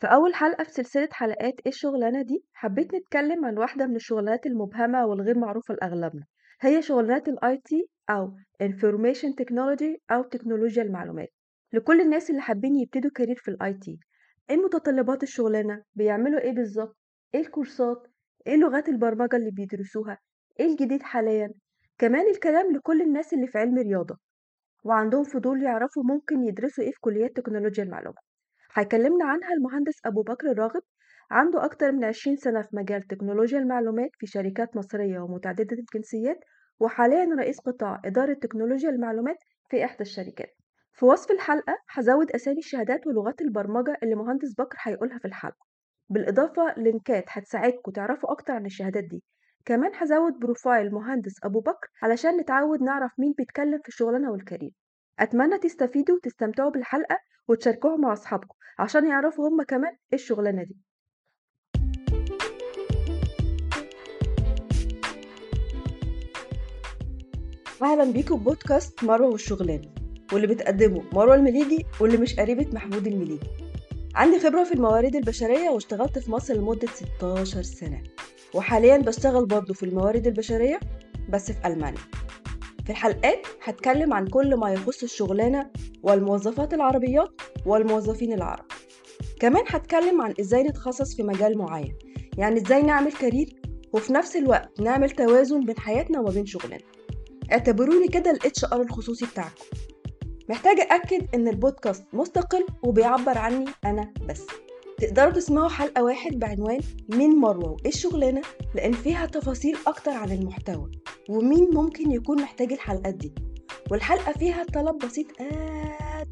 في أول حلقة في سلسلة حلقات إيه الشغلانة دي حبيت نتكلم عن واحدة من الشغلانات المبهمة والغير معروفة لأغلبنا. هي شغلانات ال IT أو Information Technology أو تكنولوجيا المعلومات. لكل الناس اللي حابين يبتدوا كارير في ال IT إيه متطلبات الشغلانة؟ بيعملوا إيه بالظبط؟ إيه الكورسات؟ إيه لغات البرمجة اللي بيدرسوها؟ إيه الجديد حاليا؟ كمان الكلام لكل الناس اللي في علم رياضة وعندهم فضول يعرفوا ممكن يدرسوا إيه في كليات تكنولوجيا المعلومات هيكلمنا عنها المهندس أبو بكر الراغب عنده أكتر من 20 سنة في مجال تكنولوجيا المعلومات في شركات مصرية ومتعددة الجنسيات وحاليا رئيس قطاع إدارة تكنولوجيا المعلومات في إحدى الشركات. في وصف الحلقة هزود أسامي الشهادات ولغات البرمجة اللي مهندس بكر هيقولها في الحلقة. بالإضافة link ات هتساعدكم تعرفوا أكتر عن الشهادات دي. كمان هزود profile مهندس أبو بكر علشان نتعود نعرف مين بيتكلم في الشغلانة وال career أتمنى تستفيدوا وتستمتعوا بالحلقة وتشاركوها مع أصحابكم عشان يعرفوا هم كمان إيه الشغلانة دي. أهلا بيكم بودكاست مروة والشغلانة واللي بتقدمه مروة المليجي واللي مش قريبة محمود المليجي. عندي خبرة في الموارد البشرية واشتغلت في مصر لمدة 16 سنة وحاليا بشتغل برضه في الموارد البشرية بس في ألمانيا. في الحلقات هتكلم عن كل ما يخص الشغلانة والموظفات العربيات والموظفين العرب. كمان هتكلم عن إزاي نتخصص في مجال معين يعني إزاي نعمل career وفي نفس الوقت نعمل توازن بين حياتنا وما بين شغلنا. اعتبروني كده ال HR الخصوصي بتاعكم. محتاجة أكد إن البودكاست مستقل وبيعبر عني أنا بس. تقدروا تسمعوا حلقة واحد بعنوان مين مروة وإيه الشغلانة؟ لأن فيها تفاصيل أكتر عن المحتوى. ومين ممكن يكون محتاج الحلقات دي؟ والحلقة فيها طلب بسيط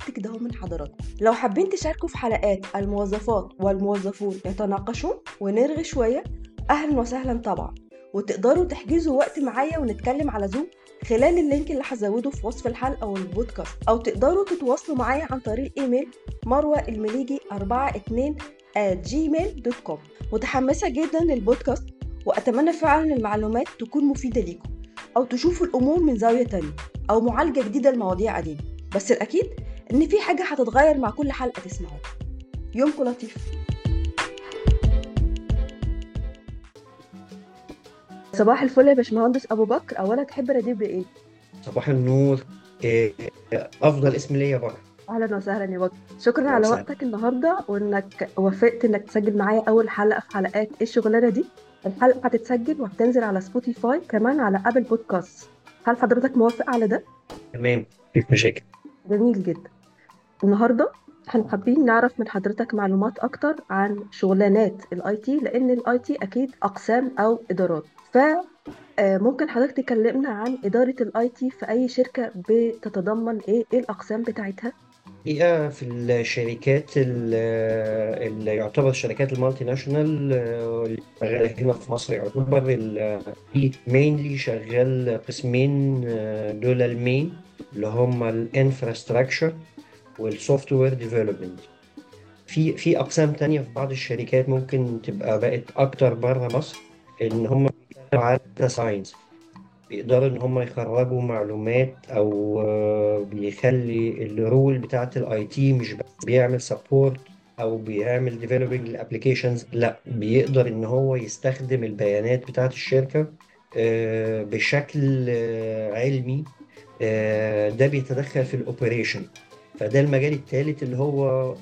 قد كده من حضراتكم. لو حابين تشاركوا في حلقات الموظفات والموظفون يتناقشون ونرغي شوية أهلا وسهلا طبعا. وتقدروا تحجزوا وقت معايا ونتكلم على زوم خلال ال link اللي هزوده في وصف الحلقة والبودكاست. أو تقدروا تتواصلوا معايا عن طريق إيميل مروة المليجي 42 at gmail.com متحمسة جدا للبودكاست وأتمنى فعلا المعلومات تكون مفيدة ليكم. أو تشوفوا الأمور من زاوية تانية أو معالجة جديدة لمواضيع قديمة. بس الأكيد إن في حاجة هتتغير مع كل حلقة تسمعوها. يومكم لطيف. صباح الفل يا باشمهندس أبو بكر. اولا تحب رديف بإيه؟ صباح النور. إيه، أفضل اسم ليا بقى أهلا وسهلا يا بكر شكرا على وسهلا. وقتك النهارده وإنك وافقت إنك تسجل معايا أول حلقة في حلقات إيه الشغلانة دي. الحلقة هتتسجل وهتنزل على Spotify كمان على Apple Podcast هل حضرتك موافق على ده؟ تمام مفيش مشاكل. جميل جدا. النهارده إحنا حابين نعرف من حضرتك معلومات أكتر عن شغلانات ال IT لأن ال IT أكيد أقسام أو إدارات. ف آه، ممكن حضرتك تكلمنا عن إدارة ال IT في أي شركة بتتضمن إيه؟ إيه الأقسام بتاعتها؟ حقيقة في الشركات ال- اللي يعتبر الشركات ال multinational آه، اللي شغالة هنا في مصر. يعتبر mainly شغال قسمين آه، دول ال main اللي هم ال infrastructure وال software development. في في أقسام تانية في بعض الشركات ممكن تبقى بقت أكتر بره مصر إن هم بيشتغلوا على science بيقدروا إن هم يخرجوا معلومات أو آه، بيخلي ال role بتاعت ال IT مش بيعمل support أو بيعمل developing لل applications لأ بيقدر إن هو يستخدم البيانات بتاعت الشركة آه، بشكل آه، علمي ده بيتدخل في ال operation فده المجال الثالث اللي هو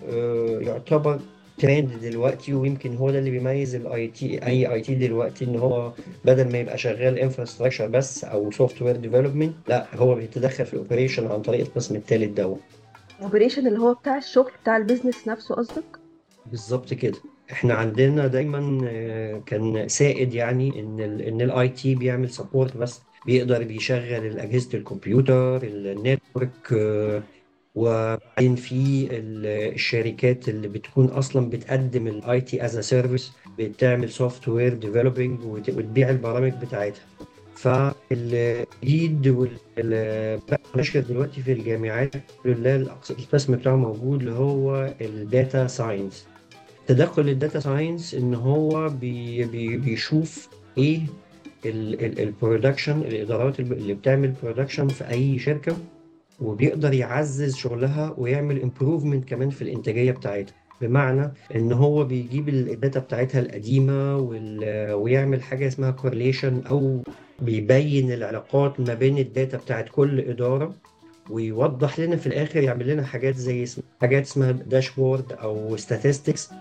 يعتبر ترند دلوقتي ويمكن هو ده اللي بيميز ال IT أي IT دلوقتي إن هو بدل ما يبقى شغال infrastructure بس أو software development لأ هو بيتدخل في ال operation عن طريق القسم الثالث دوت operation اللي هو بتاع الشغل بتاع ال business نفسه قصدك؟ بالظبط كده. إحنا عندنا دايما آه، كان سائد يعني إن ال إن ال IT بيعمل support بس بيقدر بيشغل اجهزه الكمبيوتر ال network وبعدين في ال- الشركات اللي بتكون أصلا بتقدم ال IT as service بتعمل software developing وتبيع البرامج بتاعتها. فالجديد واللي بقى نشر دلوقتي في الجامعات لله القسم بتاعه موجود اللي هو ال data science تدخل ال data science إن هو بي بي بيشوف إيه ال production الإدارات اللي بتعمل production في أي شركة. وبيقدر يعزز شغلها ويعمل improvement كمان في الإنتاجية بتاعتها. بمعنى إن هو بيجيب ال data بتاعتها القديمة ويعمل حاجة اسمها correlation أو بيبين العلاقات ما بين ال data بتاعت كل إدارة ويوضح لنا في الآخر يعمل لنا حاجات زي اسم- حاجات اسمها dashboard أو statistics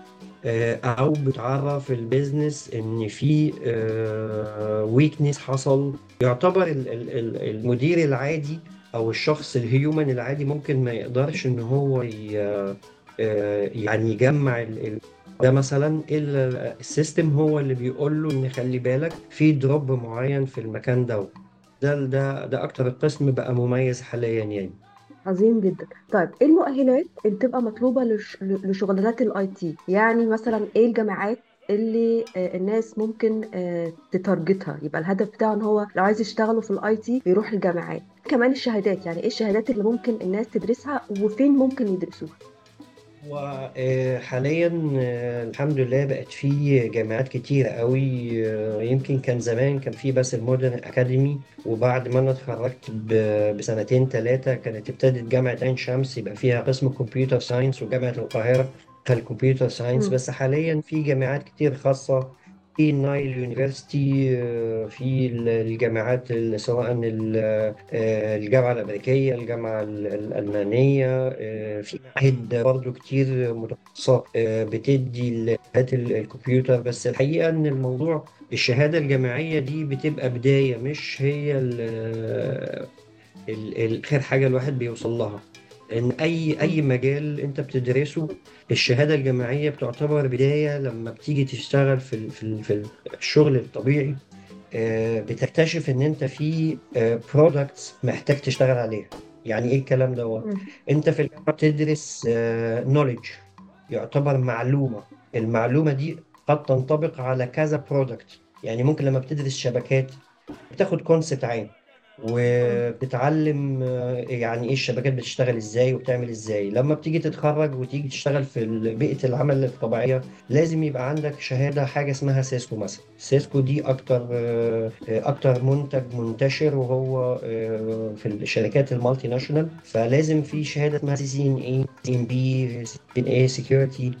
آه، أو بتعرف ال business إن في weakness حصل. يعتبر ال- ال- ال- المدير العادي أو الشخص ال human العادي ممكن ما يقدرش إن هو آه، يعني يجمع ال- ده مثلا ال system هو اللي بيقول له إن خلي بالك في drop معين في المكان ده. ده ده ده أكتر القسم بقى مميز حاليا يعني. عظيم جدا. طيب إيه المؤهلات اللي بتبقى مطلوبة لش... لشغلانات ال IT؟ يعني مثلا إيه الجامعات اللي آه، الناس ممكن آه، ت target ها؟ يبقى الهدف بتاعه إن هو لو عايز يشتغلوا في ال IT يروح الجامعات. كمان الشهادات يعني إيه الشهادات اللي ممكن الناس تدرسها وفين ممكن يدرسوها وحاليا الحمد لله بقت في جامعات كتير قوي آه، يمكن كان زمان كان في بس ال Modern Academy وبعد ما أنا اتخرجت بسنتين ثلاثة كانت ابتدت جامعة عين شمس يبقى فيها قسم computer science وجامعة القاهرة ال computer science. بس حاليا في جامعات كتير خاصة ال Nile University آه، في الجامعات ال- سواء آه، الجامعة الأمريكية الجامعة ال- الألمانية آه، في معاهد برضه كتير متخصصة آه، بتدي ال- الكمبيوتر. بس الحقيقة إن الموضوع الشهادة الجامعية دي بتبقى بداية مش هي آخر حاجة الواحد بيوصل لها. إن أي أي مجال أنت بتدرسه الشهادة الجامعية بتعتبر بداية لما بتيجي تشتغل في في في الشغل الطبيعي آه، بتكتشف إن أنت في products محتاج تشتغل عليها. يعني إيه الكلام دوت. أنت في الجامعة بتدرس knowledge يعتبر معلومة. المعلومة دي قد تنطبق على كذا product يعني ممكن لما بتدرس شبكات بتاخد concept عام. وبتتعلم آه، يعني إيه الشبكات بتشتغل إزاي وبتعمل إزاي. لما بتيجي تتخرج وتيجي تشتغل في بيئة العمل الطبيعية لازم يبقى عندك شهادة حاجة اسمها Cisco مثلا. Cisco دي أكتر آه، آه، أكتر منتج منتشر وهو آه، في الشركات ال multinational. فلازم في شهادة اسمها سي سي إن اي سي إن بي سي إن اي سكيورتي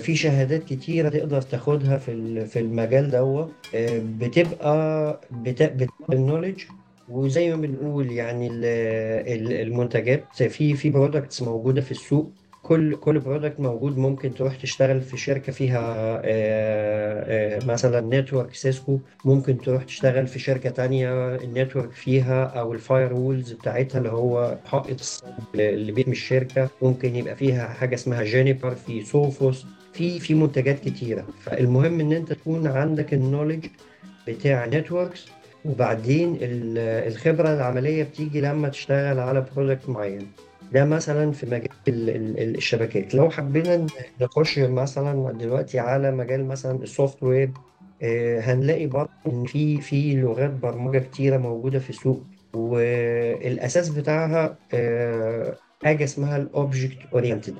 في شهادات كتيرة تقدر تاخدها في في المجال دوت آه، بتبقى بت- بتبقى ال knowledge وزي ما بنقول يعني ال- ال- المنتجات في في products موجودة في السوق. كل كل product موجود ممكن تروح تشتغل في شركة فيها آه، آه، مثلا network Cisco ممكن تروح تشتغل في شركة تانية ال network فيها أو ال firewalls بتاعتها اللي هو حائط اللي بيحمي الشركة. ممكن يبقى فيها حاجة اسمها Juniper في Sophos في في منتجات كتيرة. فالمهم إن أنت تكون عندك ال knowledge بتاع networks وبعدين ال- الخبرة العملية بتيجي لما تشتغل على product معين. ده مثلا في مجال ال- ال- ال- الشبكات. لو حبينا نخش مثلا دلوقتي على مجال مثلا ال software آه، هنلاقي برضه إن في في لغات برمجة كتيرة موجودة في السوق. والأساس بتاعها آه، حاجة اسمها ال object oriented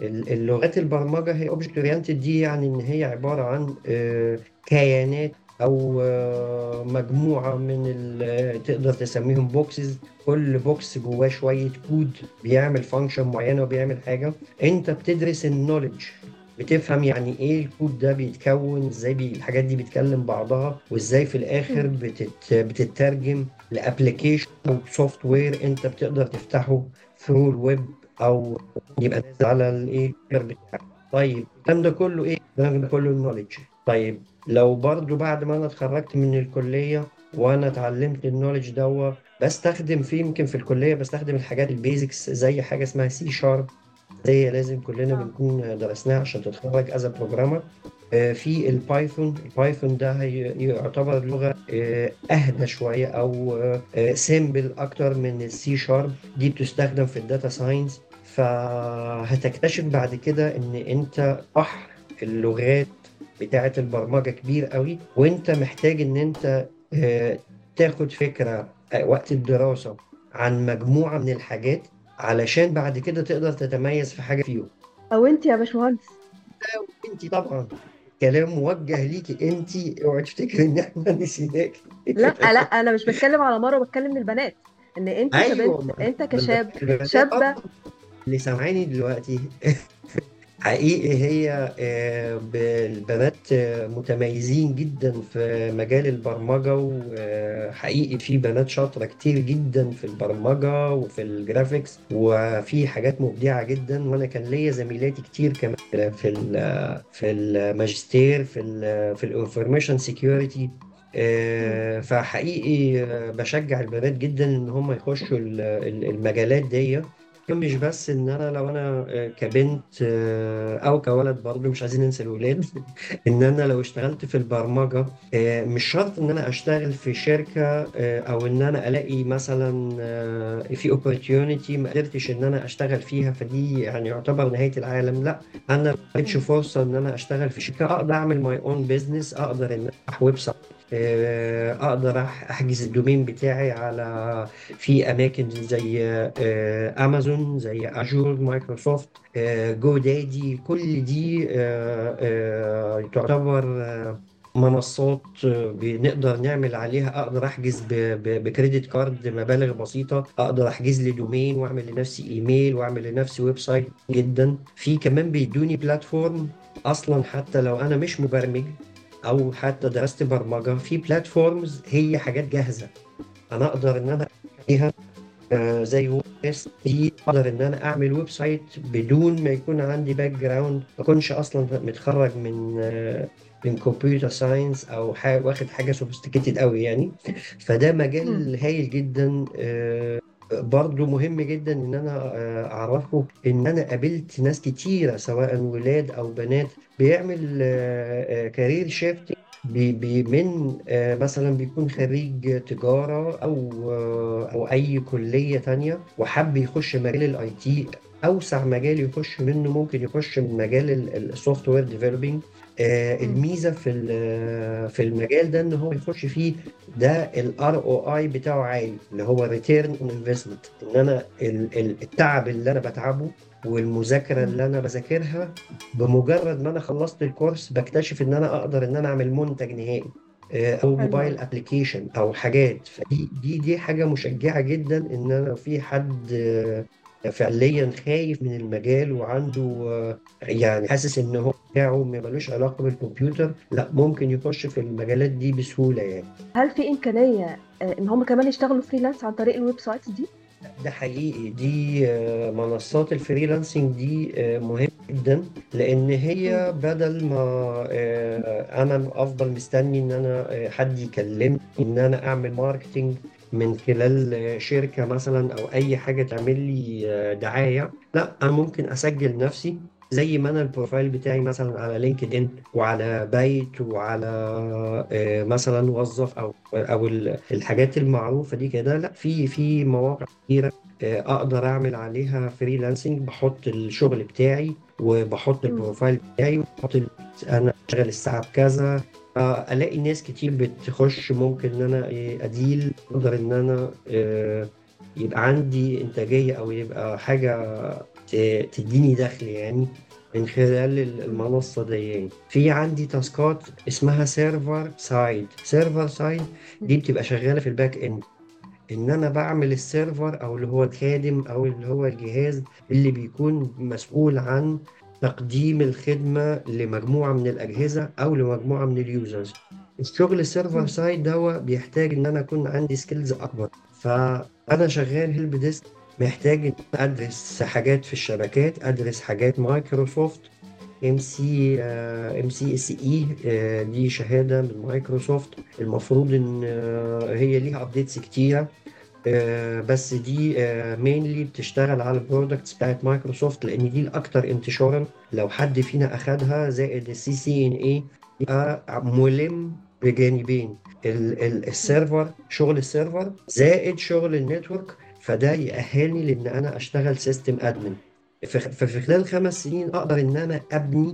اللغات البرمجة هي object oriented دي يعني إن هي عبارة عن آه، كيانات أو آه، مجموعة من ال- تقدر تسميهم boxes كل box جواه شوية كود بيعمل function معينة وبيعمل حاجة. أنت بتدرس ال knowledge بتفهم يعني إيه الكود ده بيتكون إزاي بي الحاجات دي بتكلم بعضها وإزاي في الآخر. بتت بتترجم ل application أو software أنت بتقدر تفتحه through ال web أو يبقى نازل على الإيه طيب الكلام ده كله إيه؟ الكلام ده كله ال knowledge طيب لو برضو بعد ما أنا اتخرجت من الكلية وأنا اتعلمت ال knowledge دوا بستخدم فيه يمكن في الكلية بستخدم الحاجات ال basics زي حاجة اسمها C Sharp زي لازم كلنا آه. بنكون درسناها عشان تتخرج as programmer في ال Python ال Python ده يعتبر لغة آه، أهدى شوية أو simple أكتر من ال C Sharp دي بتستخدم في ال data science فهتكتشف بعد كده إن أنت بحر اللغات بتاعة البرمجة كبير قوي وانت محتاج ان انت آه، تاخد فكرة آه، وقت الدراسة عن مجموعة من الحاجات علشان بعد كده تقدر تتميز في حاجة فيهم. أو انت يا باشمهندس. انت طبعا. كلام موجه ليكي انت اوعي تفتكري إن إحنا نسيناكي. لا لا أنا مش بتكلم على مروه بتكلم للبنات. إن انت كبنت ما انت كشاب شابة اللي سامعاني دلوقتي حقيقي هي آه، البنات آه، متميزين جدا في مجال البرمجة وحقيقي في بنات شاطرة كتير جدا في البرمجة وفي ال graphics وفي حاجات مبدعة جدا وأنا كان ليا زميلاتي كتير كمان في في الماجستير في ال في ال information security مم. فحقيقي آه، بشجع البنات جدا إن هم يخشوا ال- ال- المجالات دي مش بس إن أنا لو أنا آه، كبنت آه، أو كولد برضه مش عايزين ننسى الولاد إن أنا لو اشتغلت في البرمجة آه، مش شرط إن أنا أشتغل في شركة أو إن أنا ألاقي مثلا في opportunity ما قدرتش إن أنا أشتغل فيها فدي يعني يعتبر نهاية العالم لا أنا ما. فرصة إن أنا أشتغل في شركة أقدر أعمل my own business أقدر إن أفتح website أقدر أح- أحجز ال domain بتاعي على في أماكن زي آه، أمازون زي Azure Microsoft آه، GoDaddy كل دي آه، آه، تعتبر آه، منصات آه، بنقدر نعمل عليها أقدر أحجز ب credit card مبالغ بسيطة أقدر أحجز لي domain وأعمل لنفسي إيميل وأعمل لنفسي website جدا. في كمان بيدوني platform أصلا حتى لو أنا مش مبرمج أو حتى درست برمجه في platforms هي حاجات جاهزة أنا أقدر إن أنا فيها آه، زي WordPress دي أقدر إن أنا أعمل website بدون ما يكون عندي background ما اكونش أصلا متخرج من آه، من computer science أو حاجة واخد حاجة sophisticated قوي يعني فده. مجال هايل جدا آه، برضو مهم جدا إن أنا آه، أعرفه إن أنا قابلت ناس كتيرة سواء ولاد أو بنات بيعمل career shift بي من آه، مثلا بيكون خريج تجارة أو آه، أو أي كلية تانية وحب يخش مجال ال IT أوسع مجال يخش منه ممكن يخش من مجال ال software developing مم. الميزة في ال- في المجال ده إن هو يخش فيه ده ال ROI بتاعه عالي اللي هو return on investment ال- ال- التعب اللي أنا بتعبه والمذاكرة مم. اللي أنا بذاكرها بمجرد ما أنا خلصت ال course بكتشف إن أنا أقدر إن أنا أعمل منتج نهائي آه، أو mobile. application أو حاجات فدي دي دي حاجة مشجعة جدا إن أنا في حد آه، فعليا خايف من المجال وعنده آه، يعني حاسس إن هو بتاعه ملوش علاقة بالكمبيوتر لا ممكن يخش في المجالات دي بسهولة يعني هل في إمكانية آه، إن هم كمان يشتغلوا freelance عن طريق ال websites دي؟ ده حقيقي دي آه، منصات ال freelancing دي مهمة جدا لأن مم. هي بدل ما أنا أفضل مستني إن أنا آه، حد يكلمني إن أنا أعمل marketing من خلال شركة مثلا أو أي حاجة تعمل لي آه، دعاية. لا أنا ممكن أسجل نفسي زي ما أنا ال profile بتاعي مثلا على LinkedIn وعلى Bayt وعلى آه، مثلا وظف أو أو ال- الحاجات المعروفة دي كده. لا في في مواقع كتيرة آه، أقدر أعمل عليها freelancing بحط الشغل بتاعي وبحط. ال profile بتاعي وبحط أنا شغال الساعة بكذا. ألاقي ناس كتير بتخش ممكن إن أنا إيه، أقدر أقدر إن أنا آه، يبقى عندي إنتاجية أو يبقى حاجة تديني دخل يعني من خلال. المنصة دي يعني في عندي task ات اسمها server side server side دي بتبقى شغالة في ال back end إن أنا بعمل ال server أو اللي هو الخادم أو اللي هو الجهاز اللي بيكون مسؤول عن تقديم الخدمة لمجموعة من الأجهزة أو لمجموعة من ال users. الشغل ال server مم. side ده بيحتاج إن أنا أكون عندي skills أكبر. فأنا شغال help desk محتاج إن أنا أدرس حاجات في الشبكات أدرس حاجات مايكروسوفت ام سي ام سي اس اي دي شهادة من مايكروسوفت المفروض إن آه، هي ليها updates كتيرة. بس دي mainly بتشتغل على ال products بتاعت مايكروسوفت لأن دي الاكثر انتشارا لو حد فينا أخدها زائد ال CCNA يبقى ملم بجانبين. ال server شغل ال server زائد شغل ال network فده يأهلني لأن أنا أشتغل system admin ففي خلال خمس سنين أقدر إن أنا أبني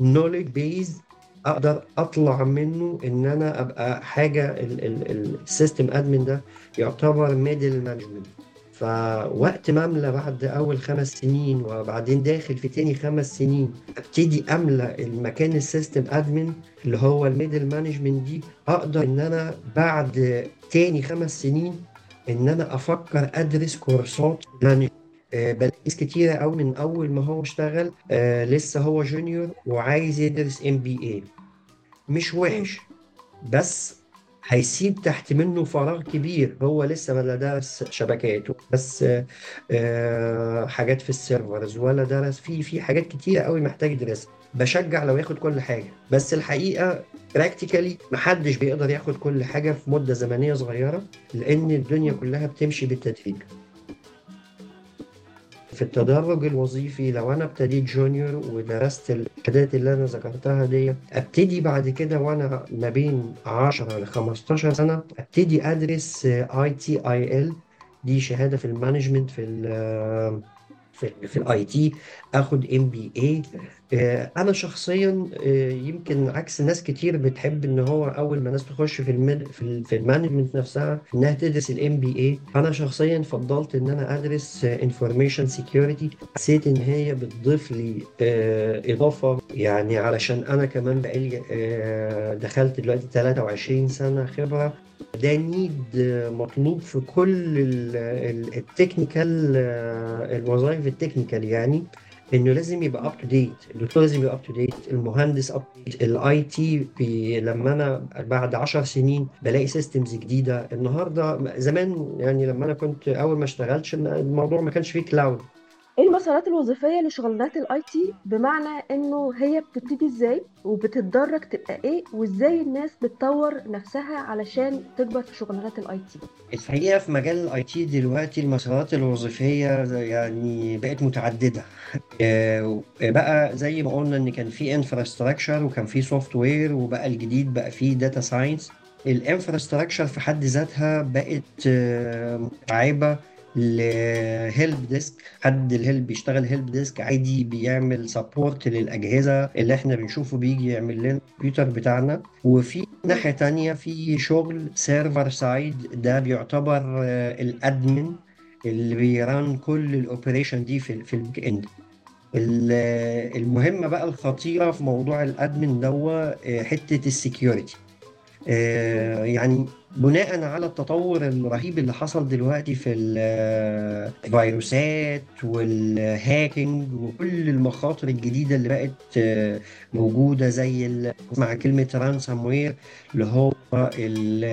knowledge base أقدر أطلع منه إن أنا أبقى حاجة ال system admin ده يعتبر middle management فوقت ما أملى بعد أول خمس سنين وبعدين داخل في تاني خمس سنين أبتدي أملى المكان ال system admin اللي هو ال middle management دي أقدر إن أنا بعد تاني خمس سنين إن أنا أفكر أدرس course ات management آه، بلاقي ناس كتيرة أوي من أول ما هو اشتغل آه، لسه هو junior وعايز يدرس MBA مش. وحش. بس هيسيب تحت منه فراغ كبير. هو لسه ولا درس شبكات بس آه، آه، حاجات في ال servers ولا درس في في حاجات كتيرة قوي محتاج يدرسها. بشجع لو ياخد كل حاجة. بس الحقيقة practically محدش بيقدر ياخد كل حاجة في مدة زمنية صغيرة لأن الدنيا. كلها بتمشي بالتدريج. في التدرج الوظيفي لو أنا ابتديت junior ودرست الشهادات اللي أنا ذكرتها دي ابتدي بعد كده وأنا ما بين 10 ل 15 سنة ابتدي أدرس ITIL. دي شهادة في ال management في ال في في ال IT. آخد MBA أنا شخصيا آه، يمكن عكس ناس كتير بتحب إن هو أول ما ناس تخش في المد في ال- في ال management نفسها إنها تدرس ال MBA أنا شخصيا فضلت إن أنا أدرس information security حسيت إن هي بتضيف لي آه، إضافة يعني علشان أنا كمان بقالي آه، دخلت دلوقتي 23 سنة خبرة. ده need مطلوب في كل ال technical الوظائف ال technical يعني. إنه لازم يبقى up to date الدكتور لازم يبقى up to date المهندس up ال IT لما أنا بعد 10 سنين بلاقي systems جديدة. النهارده زمان يعني لما أنا كنت أول ما اشتغلت الموضوع ما كانش فيه cloud إيه المسارات الوظيفية لشغلانات ال IT بمعنى انه هي بتبتدي إزاي وبتتدرج تبقى إيه وازاي الناس بتطور نفسها علشان تكبر في شغلانات ال IT؟ الحقيقة في مجال ال IT دلوقتي المسارات الوظيفية يعني بقت متعددة. آه، بقى زي ما قلنا إن كان في infrastructure وكان في software وبقى الجديد بقى في data science ال infrastructure في حد ذاتها بقت آه، متشعبة. ل help desk حد ال help بيشتغل help desk عادي بيعمل support للأجهزة اللي إحنا بنشوفه بيجي يعمل لنا الكمبيوتر بتاعنا وفي. ناحية تانية في شغل server side ده بيعتبر آه، ال admin اللي بي run كل ال operation دي في في ال back end ال- المهمة بقى الخطيرة في موضوع ال admin دوت آه، حتة ال security. يعني بناء على التطور الرهيب اللي حصل دلوقتي في ال- الفيروسات وال hacking وكل المخاطر الجديدة اللي بقت آه، موجودة زي مع كلمة ransomware اللي هو ال-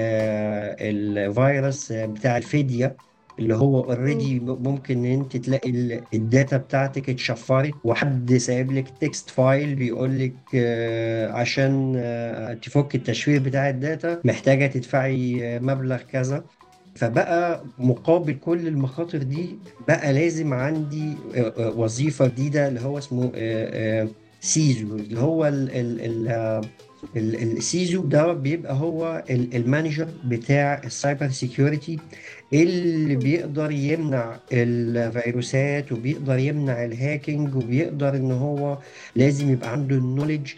الفيروس بتاع الفدية اللي هو. already ممكن إن أنت تلاقي ال- data بتاعتك اتشفرت وحد سايب لك text file بيقول لك آه، عشان آه، تفك التشفير بتاع ال data محتاجة تدفعي آه، مبلغ كذا فبقى مقابل كل المخاطر دي بقى لازم عندي وظيفة جديدة اللي هو اسمه CISO اللي هو ال ال ال ال- ال CISO ده بيبقى هو ال- manager بتاع ال cyber security اللي. بيقدر يمنع الفيروسات وبيقدر يمنع ال hacking وبيقدر إن هو لازم يبقى عنده ال knowledge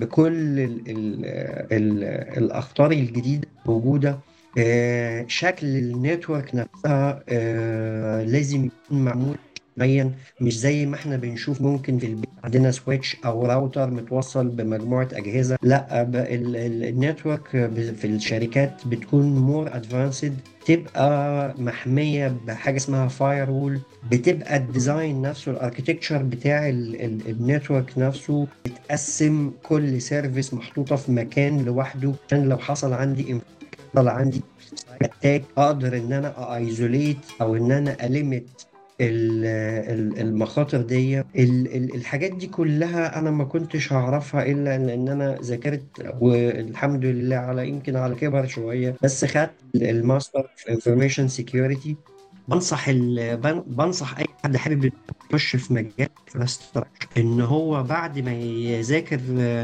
بكل ال ال ال الأخطار الجديدة موجودة آه، شكل ال network نفسها آه، لازم يكون معمول معين مش زي ما إحنا بنشوف ممكن في البيت عندنا switch أو راوتر متوصل بمجموعة أجهزة. لا ال network في الشركات بتكون more advanced تبقى محمية بحاجة اسمها firewall بتبقى ال design نفسه ال architecture بتاع ال network نفسه بتقسم كل service محطوطة في مكان لوحده. عشان لو حصل عندي حصل عندي attack أقدر إن أنا isolate أو إن أنا limit المخاطر دي. ال- ال- الحاجات دي كلها أنا ما كنتش هعرفها إلا لأن أنا ذاكرت والحمد لله على يمكن على كبر شوية بس خدت الماستر في information security بنصح ال... بن- بنصح أي حد حابب يخش في مجال infrastructure إن هو بعد ما يذاكر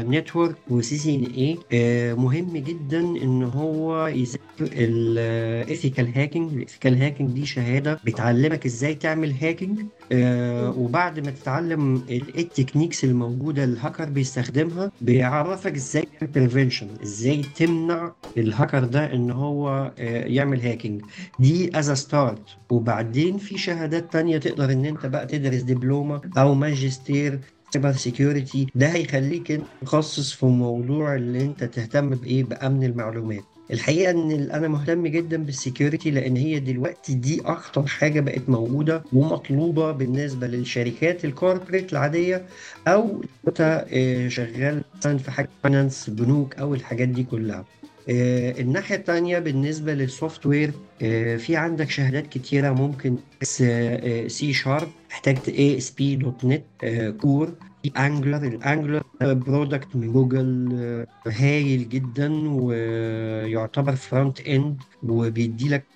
network و CCNA مهم جدا إن هو يذاكر ال ethical hacking ال ethical hacking دي شهادة بتعلمك إزاي تعمل hacking مم. وبعد ما تتعلم ال- techniques الموجودة الهاكر بيستخدمها بيعرفك إزاي prevention إزاي تمنع الهاكر ده إن هو آه، يعمل hacking ده as start وبعدين في شهادات تانية تقدر إن أنت بقى تدرس دبلومة أو ماجستير cyber security ده هيخليك انت متخصص في موضوع اللي أنت تهتم بإيه؟ بأمن المعلومات. الحقيقة إن ال- أنا مهتم جدا بال security لأن هي دلوقتي دي أخطر حاجة بقت موجودة ومطلوبة بالنسبة للشركات ال corporate العادية أو أنت آه، شغال مثلا في حاجة finance بنوك أو الحاجات دي كلها. آه، الناحية التانية بالنسبة لل software آه، في عندك شهادات كتيرة ممكن بس سي شارب احتجت ASP.NET Core Angular ال Angular product من جوجل آه، هايل جدا ويعتبر front end وبيدي لك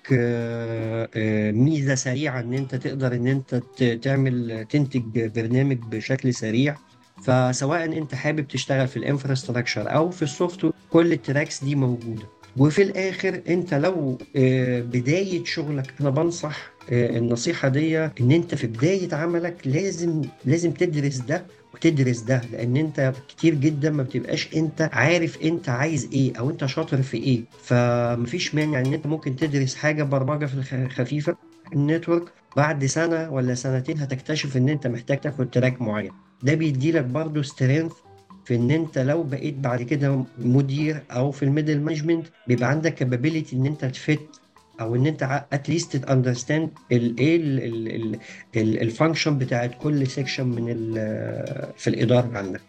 ميزة سريعة إن أنت تقدر إن أنت تعمل تنتج برنامج بشكل سريع. فسواء انت حابب تشتغل في ال infrastructure أو في ال software كل ال tracks دي موجودة. وفي الآخر انت لو آه، بداية شغلك أنا بنصح آه، النصيحة دي إن انت في بداية عملك لازم لازم تدرس ده وتدرس ده لأن انت كتير جدا ما بتبقاش انت عارف انت عايز إيه أو انت شاطر في إيه. فمفيش مانع إن انت ممكن تدرس حاجة برمجة في الخ- خفيفة. ال network بعد سنة ولا سنتين هتكتشف إن انت محتاج تاخد track معين. ده بيديلك برضه strength في إن أنت لو بقيت بعد كده مدير أو في ال middle management بيبقى عندك capability إن أنت تفت أو إن أنت at least understand الايه ال function بتاعت كل section من في الإدارة عندك.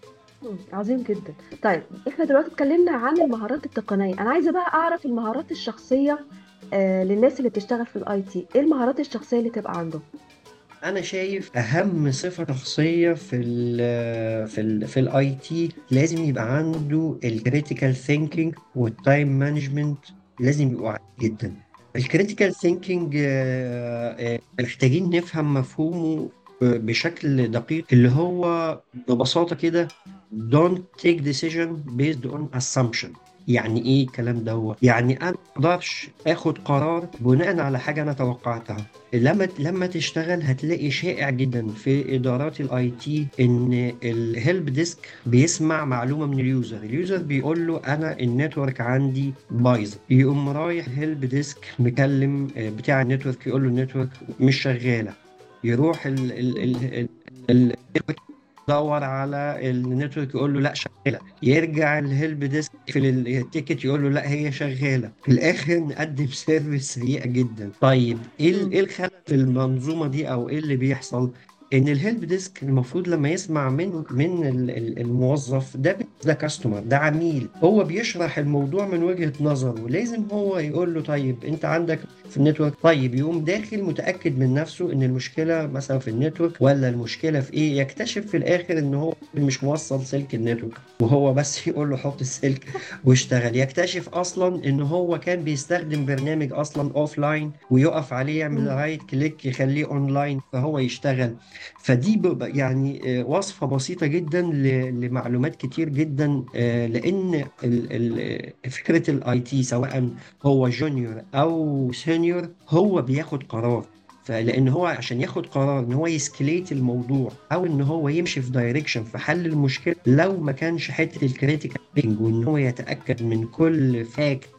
عظيم جدا. طيب إحنا دلوقتي اتكلمنا عن المهارات التقنية. أنا عايزة بقى أعرف المهارات الشخصية آه للناس اللي بتشتغل في ال IT إيه المهارات الشخصية اللي تبقى عندهم؟ أنا شايف أهم صفة شخصية في ال في ال في ال IT لازم يبقى عنده ال critical thinking وال time management لازم يبقوا عالي جدا. ال critical thinking محتاجين نفهم مفهومه آه، بشكل دقيق اللي هو ببساطة كده don't take decision based on assumption. يعني إيه الكلام ده يعني أنا أقدرش آخد قرار بناء على حاجة أنا توقعتها. لما لما تشتغل هتلاقي شائع جدا في إدارات ال IT إن ال help desk بيسمع معلومة من ال user. ال user بيقول له أنا ال network عندي بايظ. يقوم رايح help desk مكلم آه، بتاع ال network يقول له ال network مش شغالة. يروح ال ال ال ال يدور على ال network يقول له لا شغالة. يرجع ال help desk في ال ticket يقول له لا هي شغالة. في الآخر نقدم service سيئه جدا. طيب إيه. إيه الخلل في المنظومة دي أو إيه اللي بيحصل؟ إن ال help desk المفروض لما يسمع من من ال- ال- الموظف ده ده customer ده عميل هو بيشرح الموضوع من وجهة نظره لازم هو يقول له طيب أنت عندك في ال network طيب يقوم داخل متأكد من نفسه إن المشكلة مثلا في ال network ولا المشكلة في إيه يكتشف في الآخر إن هو مش موصل سلك ال network وهو بس يقول له حط السلك واشتغل يكتشف أصلا إن هو كان بيستخدم برنامج أصلا offline ويقف عليه يعمل. right click يخليه اونلاين فهو يشتغل فدي يعني آه، وصفة بسيطة جدا لمعلومات كتير جدا آه، لأن فكرة ال IT سواء هو junior أو senior هو بياخد قرار. فلأن هو عشان ياخد قرار إن هو ي escalate الموضوع أو إن هو يمشي في direction في حل المشكلة لو ما كانش حتة ال critical وإن هو يتأكد من كل fact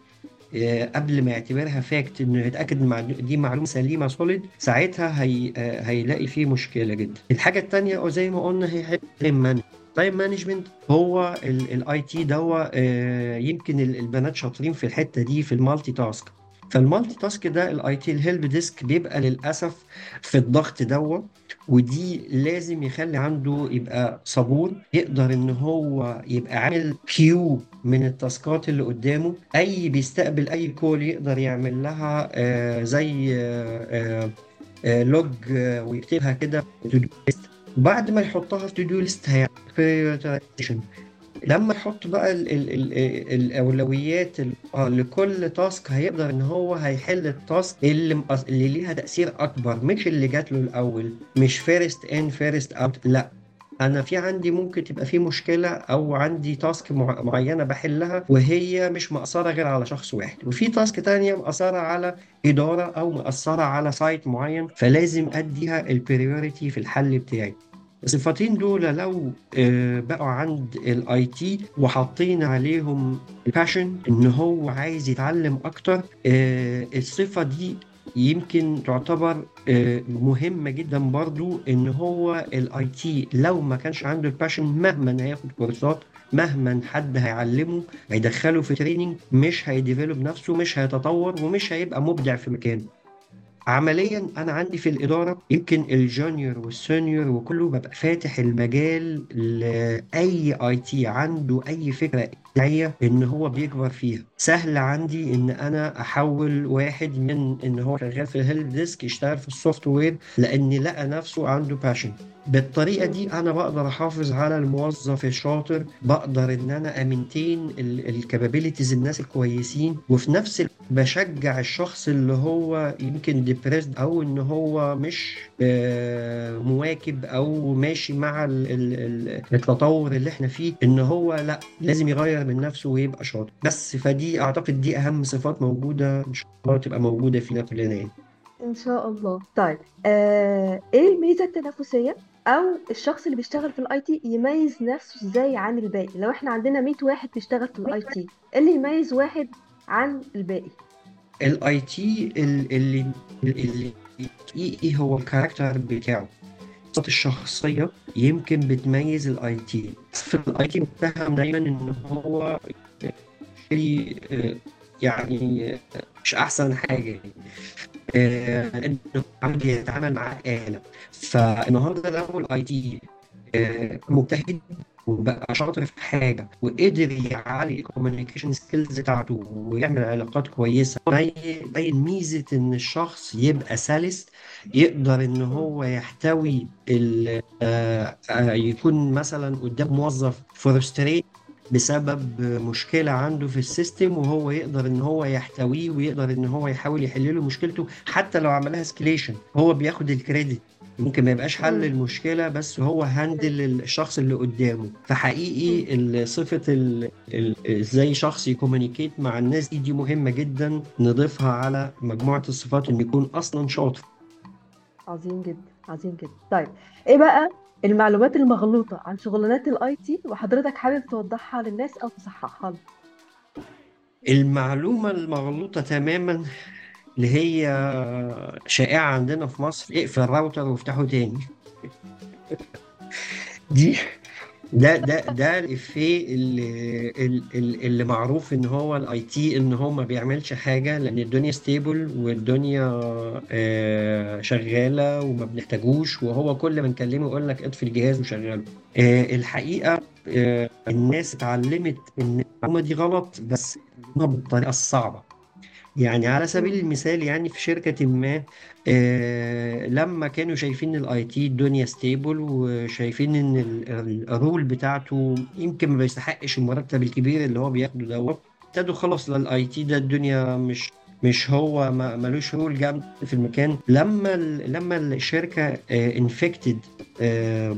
قبل ما يعتبرها fact إنه يتأكد إن دي معلومة سليمة solid ساعتها هي آه، هيلاقي فيه مشكلة جدا. الحاجة الثانية زي ما قلنا هي time time management هو ال IT دوا آه، يمكن ال- البنات شاطرين في الحتة دي في ال multitask. فال multitask ده ال IT ال help desk بيبقى للأسف في الضغط دوا. ودي لازم يخلي عنده يبقى صبور يقدر إن هو يبقى عامل queue من التاسكات اللي قدامه أي بيستقبل أي call يقدر يعمل لها آه زي آه آه log آه ويكتبها كده بعد ما يحطها في to do list هيعمل. لما يحط بقى ال ال ال الأولويات ال- آه، لكل task هيقدر إن هو هيحل ال task اللي اللي ليها تأثير أكبر مش اللي جات له الأول مش first in first out لأ. أنا في عندي ممكن تبقى في مشكلة أو عندي task مع- معينة بحلها وهي مش مأثرة غير على شخص واحد. وفي task تانية مأثرة على إدارة أو مأثرة على site معين فلازم أديها ال priority في الحل بتاعي. الصفتين دول لو آه، بقوا عند ال IT وحاطين عليهم ال passion إن هو عايز يتعلم أكتر آه، الصفة دي يمكن تعتبر آه، مهمة جدا برضو إن هو ال IT لو ما كانش عنده ال passion مهما هياخد كورسات مهما حد هيعلمه هيدخله في training مش هي develop نفسه مش هيتطور ومش هيبقى مبدع في مكانه. عمليا أنا عندي في الإدارة يمكن ال junior وال senior وكله ببقى فاتح المجال لأي IT عنده أي فكرة ابداعيه إن هو بيكبر فيها. سهل عندي إن أنا أحول واحد من إن هو شغال في ال help desk يشتغل في ال software لأن لقى نفسه عنده passion بالطريقة دي أنا بقدر أحافظ على الموظف الشاطر بقدر إن أنا أ maintain ال capabilities الناس الكويسين وفي نفس بشجع الشخص اللي هو يمكن depressed أو إن هو مش آه، مواكب أو ماشي مع ال- ال- ال- التطور اللي إحنا فيه إن هو لأ لازم يغير من نفسه ويبقى شاطر. بس فدي أعتقد دي أهم صفات موجودة إن شاء الله تبقى موجودة فينا كلنا يعني. إن شاء الله. طيب آه إيه الميزة التنافسية؟ أو الشخص اللي بيشتغل في ال IT يميز نفسه إزاي عن الباقي؟ لو إحنا عندنا 100 واحد بيشتغل في ال IT إيه اللي يميز واحد عن الباقي؟ ال IT اللي اللي إيه هو ال character بتاعه؟ الصفات الشخصية يمكن بتميز ال IT في ال IT متهم دايما إن هو آه، يعني آه، مش أحسن حاجة. يعني آه، إنه عم مع آلة. فالنهاردة لو ال IT مجتهد. وبقى شاطر في حاجة وقدر يعلي ال communication skills بتاعته ويعمل علاقات كويسة باين ميزة إن الشخص يبقى سلس يقدر إن هو يحتوي آه، آه، يكون مثلا قدام موظف frustrated بسبب مشكلة عنده في ال system وهو يقدر إن هو يحتويه ويقدر إن هو يحاول يحل له مشكلته حتى لو عملها escalation هو بياخد ال credit ممكن ما يبقاش حل مم. المشكلة بس هو handle الشخص اللي قدامه. فحقيقي ال- إزاي شخص ي communicate مع الناس دي دي مهمة جدا. نضيفها على مجموعة الصفات انه يكون أصلا شاطر. عظيم جدا عظيم جدا. طيب إيه بقى المعلومات المغلوطة عن شغلانات ال IT وحضرتك حابب توضحها للناس أو تصححها لهم المعلومة المغلوطة تماما اللي هي شائعة عندنا في مصر. اقفل الراوتر وافتحه تاني. دي ده ده ده الإفيه اللي, اللي, معروف إن هو ال IT إن هو ما بيعملش حاجة لأن الدنيا stable والدنيا آه، شغالة وما بنحتاجوش وهو كل ما نكلمه يقول لك اطفي الجهاز وشغله. آه، الحقيقة آه، الناس اتعلمت إن المعلومة دي غلط بس اتعلموها بالطريقة الصعبة. يعني على سبيل. المثال يعني في شركة ما آه لما كانوا شايفين ال IT الدنيا stable وشايفين إن ال- ال- ال role بتاعته يمكن ما بيستحقش المرتب الكبير اللي هو بياخده دوت ابتدوا خلاص ال IT ده الدنيا مش مش هو ما ملوش role جامد في المكان لما ال- لما الشركة infected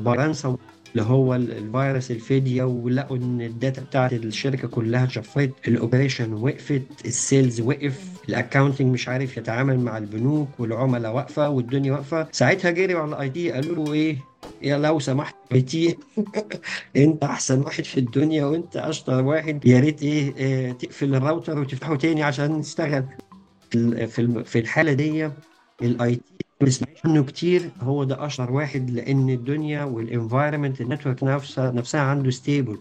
ب ransom اللي هو ال- الفيروس الفدية ولقوا إن ال data بتاعت الشركة كلها اتشفرت ال operation وقفت ال sales وقف ال accounting مش عارف يتعامل مع البنوك والعملاء واقفة والدنيا واقفة. ساعتها جريوا على ال IT قالوا له إيه؟ يا لو سمحت IT أنت أحسن واحد في الدنيا وأنت أشطر واحد. يا ريت إيه آه تقفل الراوتر وتفتحه تاني عشان نشتغل. في في الحالة دي ال IT ما بنسمعش عنه كتير. هو ده أشهر واحد لأن الدنيا وال environment ال network نفسها نفسها عنده stable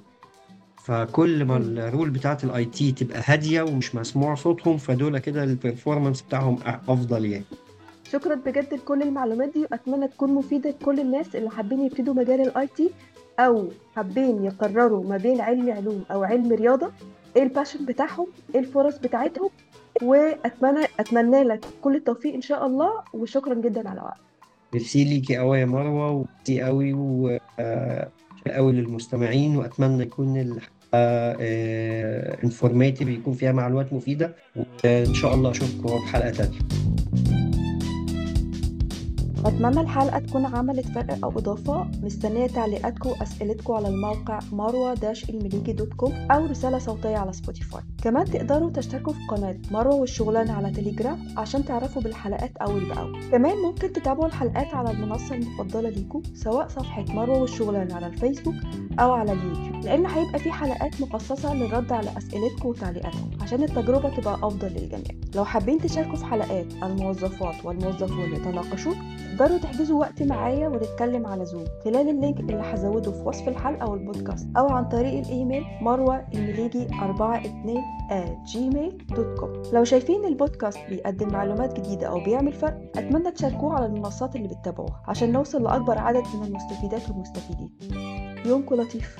فكل ما. ال role بتاعت ال IT تبقى هادية ومش مسموع صوتهم فدول كده ال performance بتاعهم أفضل يعني. شكرا بجد لكل المعلومات دي وأتمنى تكون مفيدة لكل الناس اللي حابين يبتدوا مجال ال IT أو حابين يقرروا ما بين علم علوم أو علم رياضة إيه ال passion بتاعهم إيه الفرص بتاعتهم. واتمنى أتمنى لك كل التوفيق إن شاء الله وشكرا جدا على وقتك ميرسي ليكي قوي يا مروة وميرسي قوي آه، قوي للمستمعين وأتمنى يكون الحلقة informative يكون فيها معلومات مفيدة وإن شاء الله أشوفكم في حلقة تانية. أتمنى الحلقة تكون عملت فرق أو إضافة. مستنية تعليقاتكم وأسئلتكم على الموقع مروة المليجي dot com أو رسالة صوتية على سبوتيفاي كمان تقدروا تشتركوا في قناة مروة والشغلانة على تليجرام عشان تعرفوا بالحلقات أول بأول. كمان ممكن تتابعوا الحلقات على المنصة المفضلة ليكم سواء صفحة مروة والشغلانة على الفيسبوك أو على اليوتيوب. لأن هيبقى في حلقات مخصصة للرد على أسئلتكم وتعليقاتكم عشان التجربة تبقى أفضل للجميع. لو حابين تشاركوا في حلقات الموظفات والموظفون يتناقشوا تقدروا تحجزوا وقت معايا ونتكلم على زوم خلال ال link اللي هزوده في وصف الحلقة والبودكاست أو عن طريق الإيميل مروة المليجي 42 gmail.com لو شايفين البودكاست بيقدم معلومات جديدة أو بيعمل فرق أتمنى تشاركوه على المنصات اللي بتتابعوها عشان نوصل لأكبر عدد من المستفيدات والمستفيدين. يومكم لطيف.